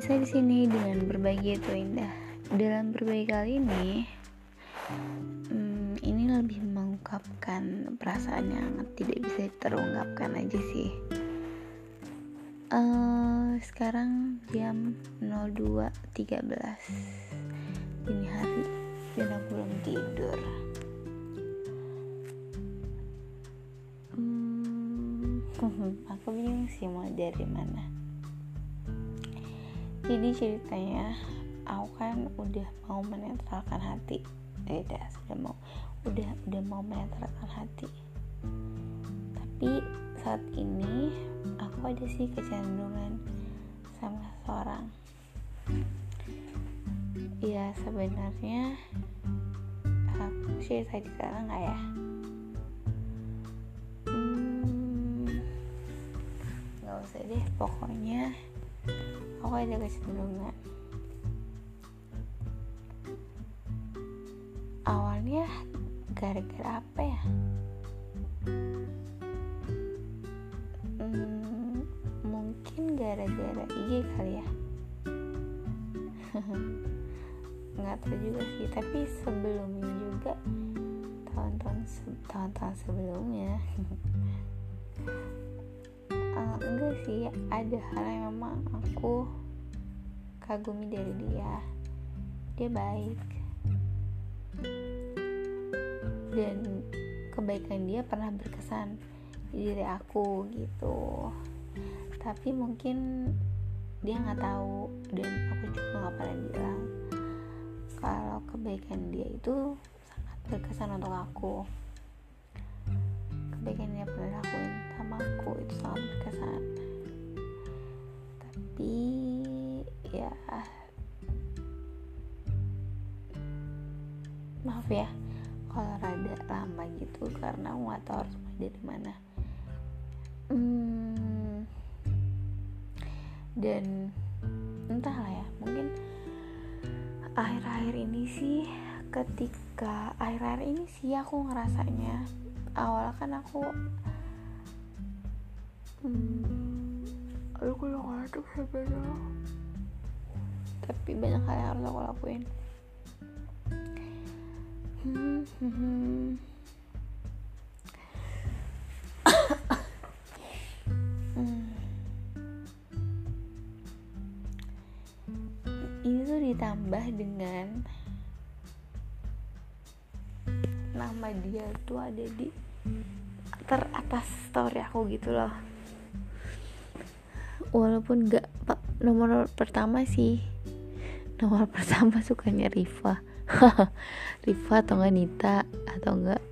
Nisa di sini dengan berbagi itu indah. Dalam berbagi kali ini, hmm, ini lebih mengungkapkan perasaan yang tidak bisa terungkapkan aja sih. Uh, sekarang jam 02.13 ini hari dan aku belum tidur. Hmm, aku bingung sih mau dari mana jadi ceritanya aku kan udah mau menetralkan hati. Eh dah sudah mau. Udah udah mau menetralkan hati. Tapi saat ini aku ada sih kecenderungan sama seseorang. Ya sebenarnya aku cerita di sana nggak ya? Hmm, nggak usah deh pokoknya aku ada kecenderungan awalnya gara-gara apa ya? Hmm, mungkin gara-gara IG kali ya. Nggak tahu juga sih tapi sebelumnya juga tahun-tahun tahun-tahun sebelumnya enggak sih ada hal yang memang aku kagumi dari dia. Dia baik. Dan kebaikan dia pernah berkesan di diri aku gitu. Tapi mungkin dia nggak tahu dan aku juga nggak pernah bilang kalau kebaikan dia itu sangat berkesan untuk aku kebaikan yang pernah lakuin sama aku itu sangat berkesan. Tapi ya. Maaf ya kalau rada lama gitu karena aku nggak tahu harus dari mana. Hmm, dan entahlah ya mungkin akhir-akhir ini sih ketika akhir-akhir ini sih aku ngerasanya awal kan aku hmm, aku ngantuk sebenarnya tapi banyak hal yang harus aku lakuin hmm. ini tuh ditambah dengan nama dia tuh ada di teratas story aku gitu loh. Walaupun gak nomor pertama sih. Nomor pertama sukanya Riva. Riva atau enggak Nita atau enggak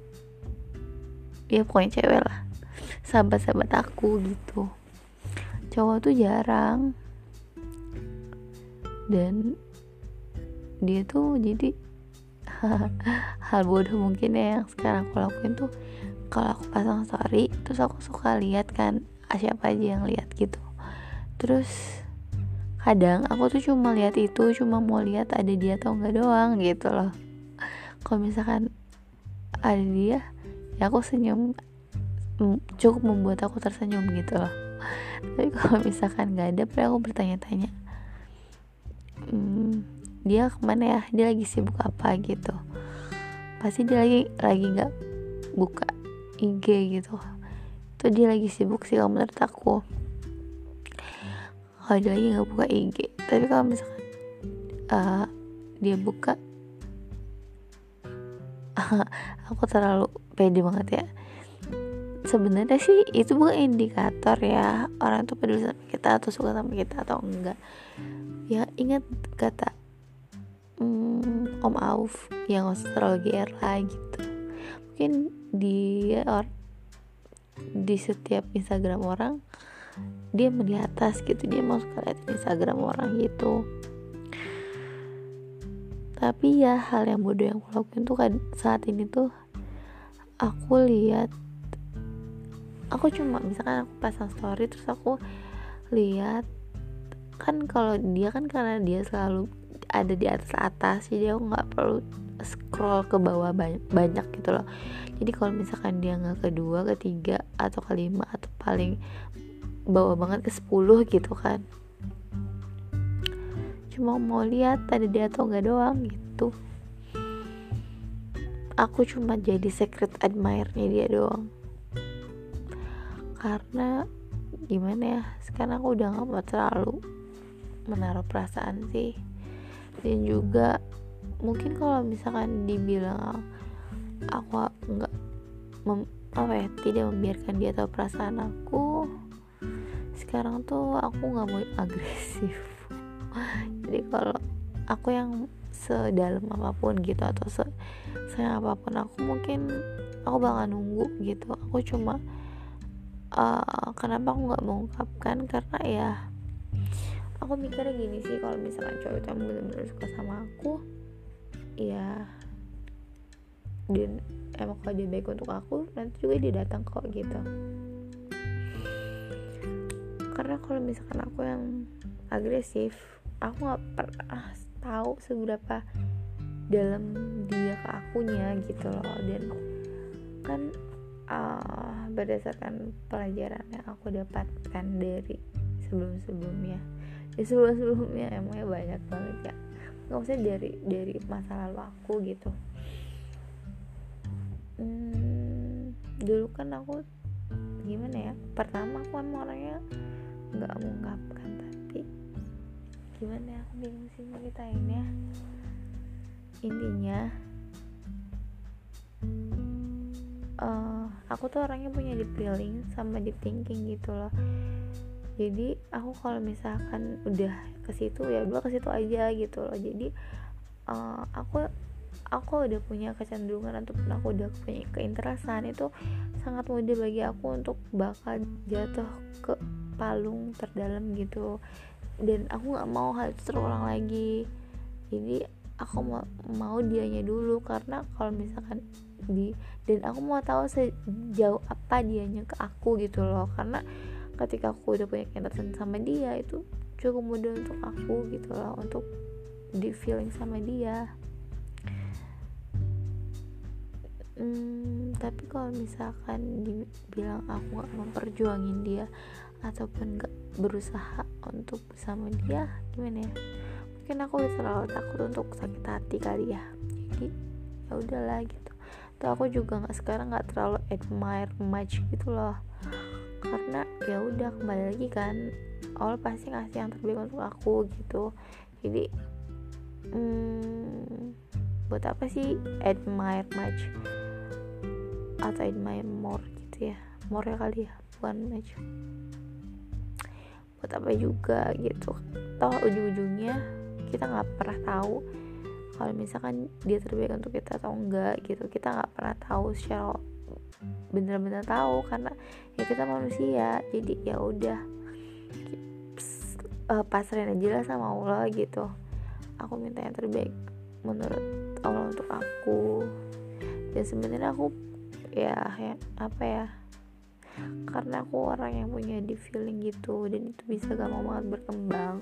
ya pokoknya cewek lah. Sahabat-sahabat aku gitu. Cowok tuh jarang. Dan dia tuh jadi hal bodoh mungkin ya yang sekarang aku lakuin tuh kalau aku pasang story terus aku suka lihat kan ah, siapa aja yang lihat gitu. Terus kadang aku tuh cuma lihat itu cuma mau lihat ada dia atau enggak doang gitu loh. Kalau misalkan ada dia ya aku senyum cukup membuat aku tersenyum gitu loh. Tapi kalau misalkan nggak ada pernah aku bertanya-tanya hmm, dia ke mana ya? Dia lagi sibuk apa? gitu. Pasti dia lagi lagi nggak buka IG gitu. Itu dia lagi sibuk sih kalau menurut aku. Kalau dia lagi nggak buka IG tapi kalau misalkan uh, dia buka aku terlalu pede banget ya. Sebenarnya sih itu bukan indikator ya orang tuh peduli sama kita atau suka sama kita atau enggak. Ya ingat kata hmm, Om Auf yang gak usah terlalu GR lah gitu mungkin di or, di setiap Instagram orang dia melihat atas gitu dia mau suka lihat Instagram orang gitu. Tapi ya hal yang bodoh yang aku lakuin tuh kan saat ini tuh aku lihat aku cuma misalkan aku pasang story terus aku lihat kan kalau dia kan karena dia selalu ada di atas atas jadi aku nggak perlu scroll ke bawah banyak, banyak gitu loh. Jadi kalau misalkan dia nggak kedua ketiga atau kelima atau paling bawah banget ke 10 gitu kan. Cuma mau lihat ada dia atau enggak doang gitu. Aku cuma jadi secret admirer-nya dia doang. Karena gimana ya sekarang aku udah gak mau terlalu menaruh perasaan sih. Dan juga mungkin kalau misalkan dibilang aku nggak apa ya tidak membiarkan dia tahu perasaan aku sekarang tuh aku nggak mau agresif. Jadi kalau aku yang sedalam apa pun gitu atau se sayang apa pun aku mungkin aku bakal nunggu gitu. Aku cuma uh, kenapa aku nggak mengungkapkan? Karena ya aku mikirnya gini sih kalau misalkan cowok itu benar-benar suka sama aku ya dan emang kalau dia baik untuk aku nanti juga dia datang kok gitu. Karena kalau misalkan aku yang agresif aku nggak pernah tahu seberapa dalam dia ke akunya gitu loh. Dan kan uh, berdasarkan pelajaran yang aku dapatkan dari sebelum-sebelumnya. Ya sebelum-sebelumnya emangnya banyak banget ya nggak usah dari dari masa lalu aku gitu. Hmm, dulu kan aku gimana ya? Pertama aku emang orangnya nggak mengungkapkan tapi gimana ya? Aku bingung sih ya. Intinya uh, aku tuh orangnya punya deep feeling sama deep thinking gitu loh. Jadi aku kalau misalkan udah ke situ ya udah ke situ aja gitu loh. Jadi uh, aku aku udah punya kecenderungan ataupun aku udah punya keinteresan. Itu sangat mudah bagi aku untuk bakal jatuh ke palung terdalam gitu. Dan aku nggak mau hal itu terulang lagi. Jadi aku mau mau dianya dulu. Karena kalau misalkan di dan aku mau tahu sejauh apa dianya ke aku gitu loh. Karena ketika aku udah punya keinterasan sama dia itu cukup mudah untuk aku gitu loh untuk di feeling sama dia. Hmm, tapi kalau misalkan dibilang aku gak memperjuangin dia ataupun gak berusaha untuk bersama dia gimana ya? Mungkin aku terlalu takut untuk sakit hati kali ya. Jadi ya udahlah gitu. Tuh aku juga nggak sekarang nggak terlalu admire much gitu loh. Karena ya udah kembali lagi kan Allah pasti ngasih yang terbaik untuk aku gitu. Jadi hmm, buat apa sih admire much atau admire more gitu ya. More ya kali ya bukan much buat apa juga gitu. Toh ujung-ujungnya kita nggak pernah tahu kalau misalkan dia terbaik untuk kita atau enggak gitu. Kita nggak pernah tahu secara bener-bener tahu karena ya kita manusia. Jadi ya udah uh, pasrahin aja lah sama Allah gitu. Aku minta yang terbaik menurut Allah untuk aku. Dan sebenarnya aku ya, ya apa ya karena aku orang yang punya di feeling gitu dan itu bisa gampang banget berkembang.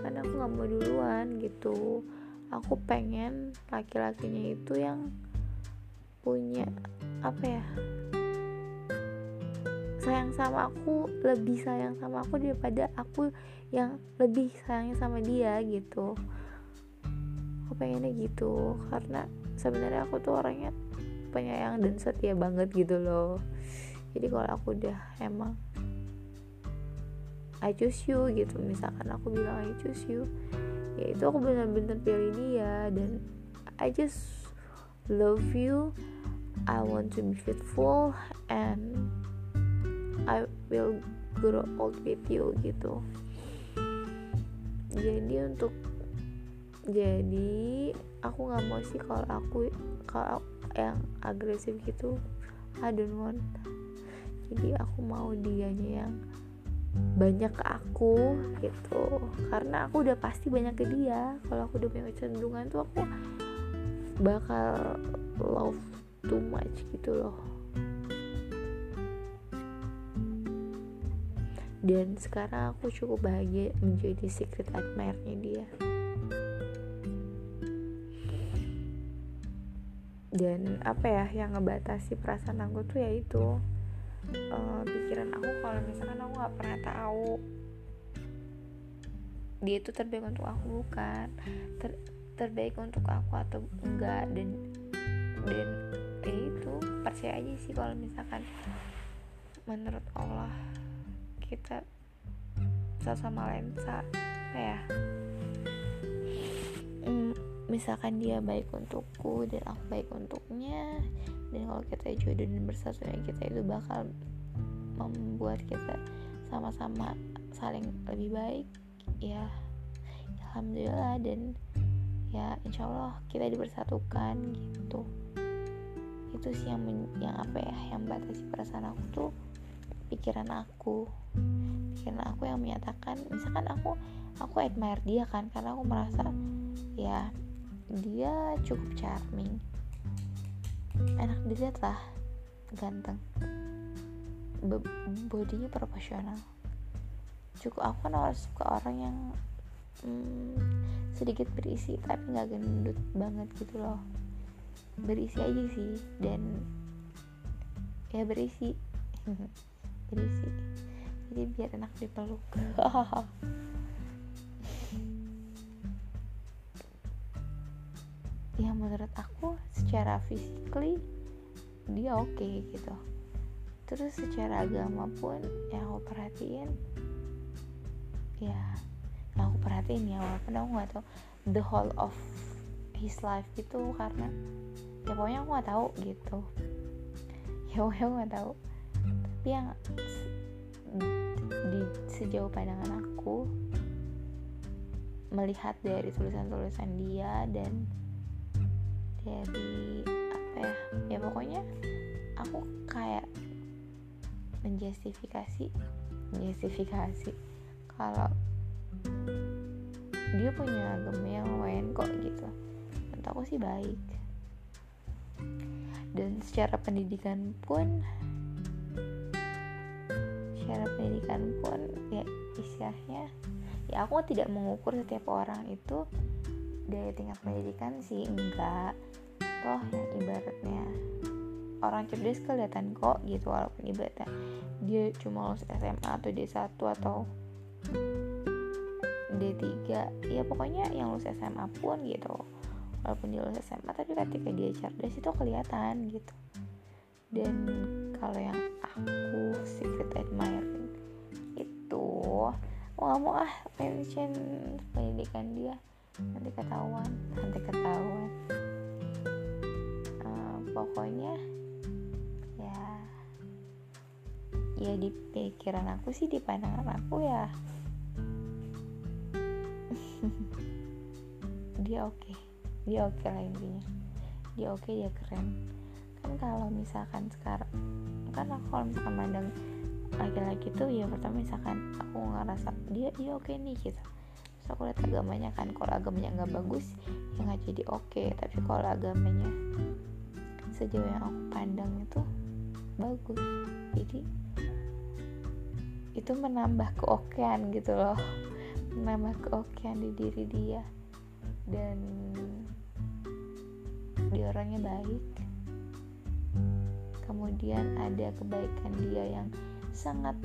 Karena aku nggak mau duluan gitu. Aku pengen laki-lakinya itu yang punya apa ya sayang sama aku lebih sayang sama aku daripada aku yang lebih sayangnya sama dia gitu. Aku pengennya gitu karena sebenarnya aku tuh orangnya penyayang dan setia banget gitu loh. Jadi kalau aku udah emang I choose you gitu misalkan aku bilang I choose you ya itu aku bener-bener pilih dia dan I just love you I want to be faithful and I will grow old with you gitu jadi untuk jadi aku nggak mau sih kalau aku kalau yang agresif gitu I don't want. Jadi aku mau dianya yang banyak ke aku gitu. Karena aku udah pasti banyak ke dia. Kalau aku udah punya kecenderungan tuh aku bakal love too much gitu loh dan sekarang aku cukup bahagia menjadi secret admirer-nya dia. Dan apa ya yang ngebatasi perasaan aku tuh yaitu uh, pikiran aku kalau misalkan aku nggak pernah tahu dia itu terbaik untuk aku bukan? Ter, terbaik untuk aku atau enggak? Dan dan ya itu percaya aja sih kalau misalkan menurut Allah kita sama lensa apa ya. Mm, misalkan dia baik untukku dan aku baik untuknya dan kalau kita jodoh dan bersatunya kita itu bakal membuat kita sama-sama saling lebih baik ya. Alhamdulillah dan ya insya Allah kita dipersatukan gitu. Itu sih yang yang apa ya yang batasi perasaan aku tuh pikiran aku pikiran aku yang menyatakan misalkan aku aku admire dia kan karena aku merasa ya dia cukup charming. Enak dilihat lah ganteng. Bodinya proporsional. Cukup aku kan harus suka orang yang hmm, sedikit berisi tapi nggak gendut banget gitu loh. Berisi aja sih dan ya berisi. Berisi jadi biar enak dipeluk. Ya menurut aku secara physically dia oke okay, gitu. Terus secara agama pun yang aku perhatiin ya yang aku perhatiin ya walaupun aku nggak tahu the whole of his life gitu karena ya pokoknya aku nggak tahu gitu. Ya pokoknya aku nggak tahu. Tapi yang di sejauh pandangan aku melihat dari tulisan-tulisan dia dan dari apa ya ya pokoknya aku kayak menjustifikasi menjustifikasi. Kalau dia punya agama yang lumayan kok gitu menurut aku sih baik. Dan secara pendidikan pun secara pendidikan pun ya istilahnya ya aku tidak mengukur setiap orang itu dari tingkat pendidikan sih enggak. Toh yang ibaratnya orang cerdas kelihatan kok gitu walaupun ibaratnya dia cuma lulus SMA atau D1 atau D3 ya pokoknya yang lulus SMA pun gitu. Walaupun dia lulus SMA tapi ketika dia cerdas itu kelihatan gitu. Dan kalau yang aku secret itu mau mau ah mention pendidikan dia. Nanti ketahuan nanti ketahuan. Pokoknya ya ya di pikiran aku sih di pandangan aku ya dia oke. Okay. dia oke okay lah intinya. Dia oke okay, dia keren. Kan kalau misalkan sekarang kan aku kalau misalkan mandang laki-laki tuh ya pertama misalkan aku ngerasa dia dia oke okay nih gitu. Terus aku lihat agamanya kan kalau agamanya nggak bagus ya nggak jadi oke. Okay. tapi kalau agamanya sejauh yang aku pandang itu bagus. Jadi itu menambah keokean gitu loh. Menambah keokean di diri dia. Dan dia orangnya baik. Kemudian ada kebaikan dia yang sangat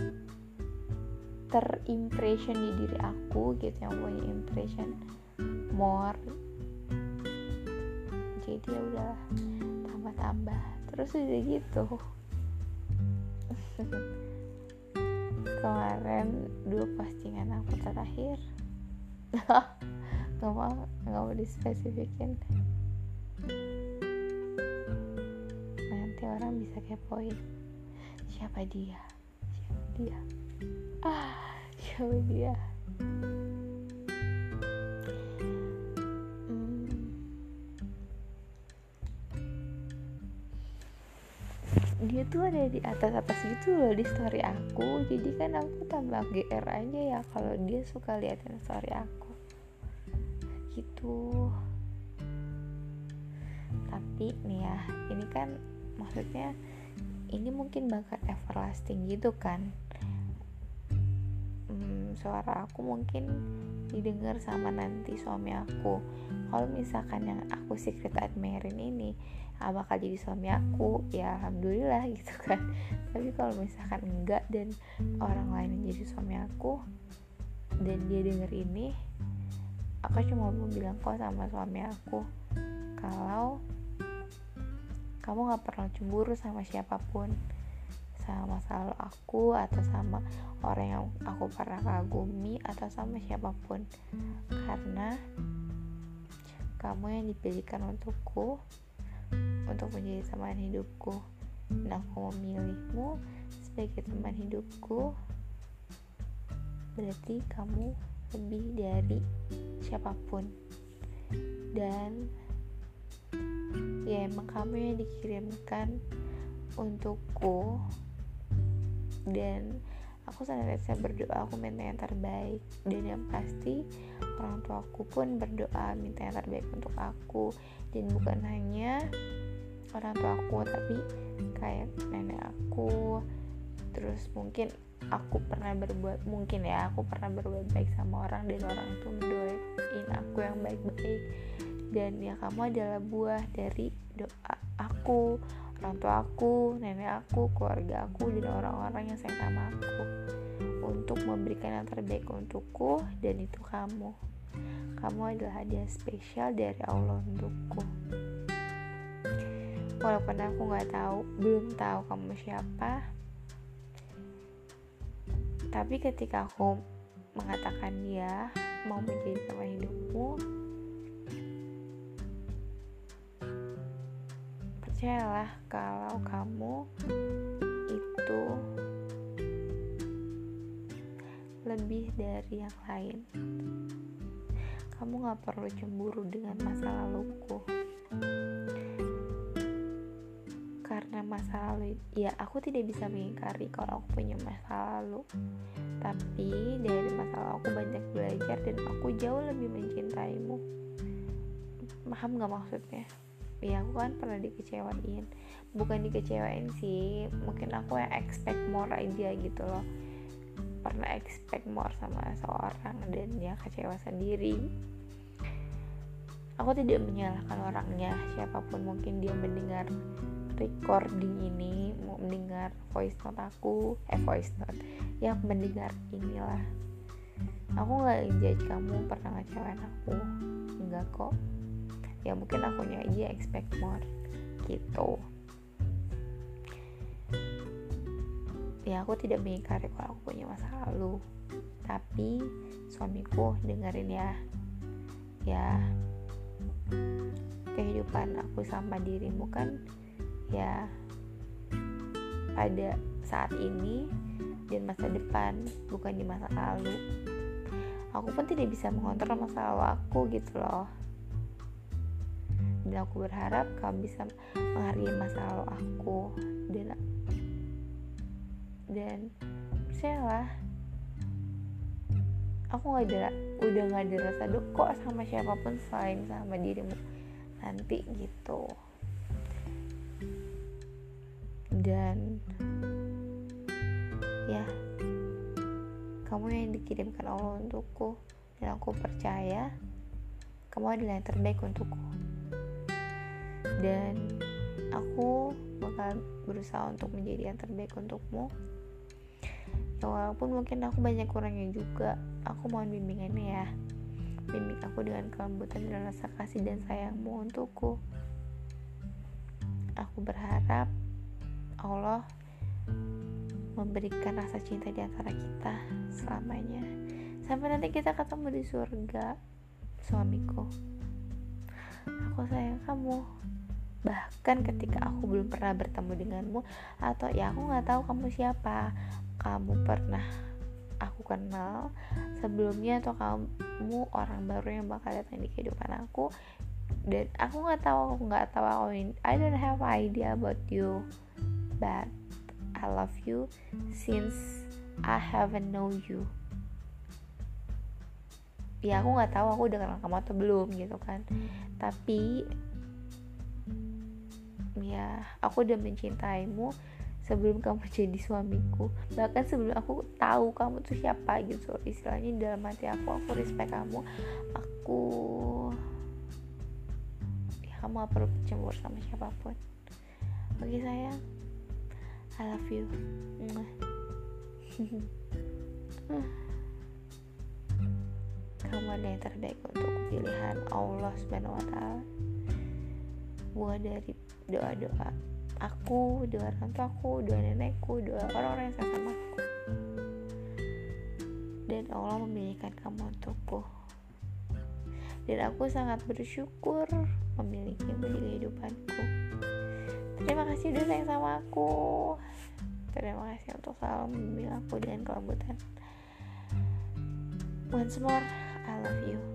terimpression di diri aku gitu yang punya impression more. Jadi ya udahlah tambah-tambah. Terus udah gitu. Kemarin dua postingan aku terakhir. Nggak mau nggak mau dispesifikin. Nanti orang bisa kepoin. Siapa dia dia. Ah siapa dia. Dia tuh ada di atas atas gitu loh di story aku. Jadi kan aku tambah gr aja ya kalau dia suka liatin story aku. Gitu. Tapi nih ya ini kan maksudnya ini mungkin bakal everlasting gitu kan hmm, suara aku mungkin didengar sama nanti suami aku. Kalau misalkan yang aku secret admiring ini ah, bakal jadi suami aku ya alhamdulillah gitu kan. Tapi kalau misalkan enggak dan orang lain yang jadi suami aku dan dia denger ini aku cuma mau bilang kok sama suami aku kalau kamu gak pernah cemburu sama siapa pun sama masa lalu aku atau sama orang yang aku pernah kagumi atau sama siapa pun. Karena kamu yang dipilihkan untukku untuk menjadi teman hidupku. Dan aku memilihmu sebagai teman hidupku berarti kamu lebih dari siapa pun. Dan ya emang kamu yang dikirimkan untukku dan aku senantiasa berdoa aku minta yang terbaik. Dan yang pasti orang tuaku pun berdoa minta yang terbaik untuk aku. Dan bukan hanya orang tuaku tapi kayak nenek aku. Terus mungkin aku pernah berbuat mungkin ya aku pernah berbuat baik sama orang dan orang itu mendoain aku yang baik-baik. Dan ya kamu adalah buah dari doa aku orang tua aku nenek aku keluarga aku dan orang-orang yang sayang sama aku untuk memberikan yang terbaik untukku dan itu kamu. Kamu adalah hadiah spesial dari Allah untukku. Walaupun aku nggak tahu belum tahu kamu siapa tapi ketika aku mengatakan dia mau menjadi teman hidupmu percayalah kalau kamu itu lebih dari yang lain. Kamu gak perlu cemburu dengan masa laluku. Karena masa lalu ya aku tidak bisa mengingkari kalau aku punya masa lalu. Tapi dari masa lalu aku banyak belajar dan aku jauh lebih mencintaimu. Paham gak maksudnya ya aku kan pernah dikecewain. Bukan dikecewain sih mungkin aku yang expect more aja gitu loh. Pernah expect more sama seorang dan ya kecewa sendiri. Aku tidak menyalahkan orangnya siapa pun mungkin dia mendengar recording ini mau mendengar voice note aku eh voice note ya mendengar inilah. Aku nggak judge kamu pernah ngecewain aku. Enggak kok ya mungkin aku aja expect more. Gitu. Ya aku tidak mengingkari kalau aku punya masa lalu. Tapi suamiku dengerin ya. Ya. Kehidupan aku sama dirimu kan ya pada saat ini dan masa depan bukan di masa lalu. Aku pun tidak bisa mengontrol masa lalu aku gitu loh dan aku berharap kamu bisa menghargai masa lalu aku. Dan dan percayalah aku nggak ada udah nggak ada rasa kok sama siapa pun selain sama dirimu nanti gitu. Dan ya kamu yang dikirimkan Allah untukku. Dan aku percaya kamu adalah yang terbaik untukku dan aku bakal berusaha untuk menjadi yang terbaik untukmu. Ya walaupun mungkin aku banyak kurangnya juga aku mohon bimbingannya ya. Bimbing aku dengan kelembutan dan rasa kasih dan sayangmu untukku. Aku berharap Allah memberikan rasa cinta di antara kita selamanya. Sampai nanti kita ketemu di surga suamiku. Aku sayang kamu bahkan ketika aku belum pernah bertemu denganmu atau ya aku nggak tahu kamu siapa. Kamu pernah aku kenal sebelumnya atau kamu orang baru yang bakal datang di kehidupan aku. Dan aku nggak tahu aku nggak tahu aku I don't have idea about you but I love you since I haven't know you. Ya aku nggak tahu aku udah kenal kamu atau belum gitu kan. Tapi ya aku udah mencintaimu sebelum kamu jadi suamiku. Bahkan sebelum aku tahu kamu tuh siapa gitu. Istilahnya dalam hati aku aku respect kamu. Aku ya kamu gak perlu cemburu sama siapa pun. Oke sayang. I love you. Kamu adalah yang terbaik untuk pilihan Allah Subhanahu wa taala? Buah dari doa-doa aku, doa orang tua aku, doa nenekku, doa orang-orang yang sama aku. Dan Allah memilihkan kamu untukku. Dan aku sangat bersyukur memilikimu di kehidupanku. Terima kasih udah sayang sama aku. Terima kasih untuk selalu membimbing aku dengan kelembutan. Once more I love you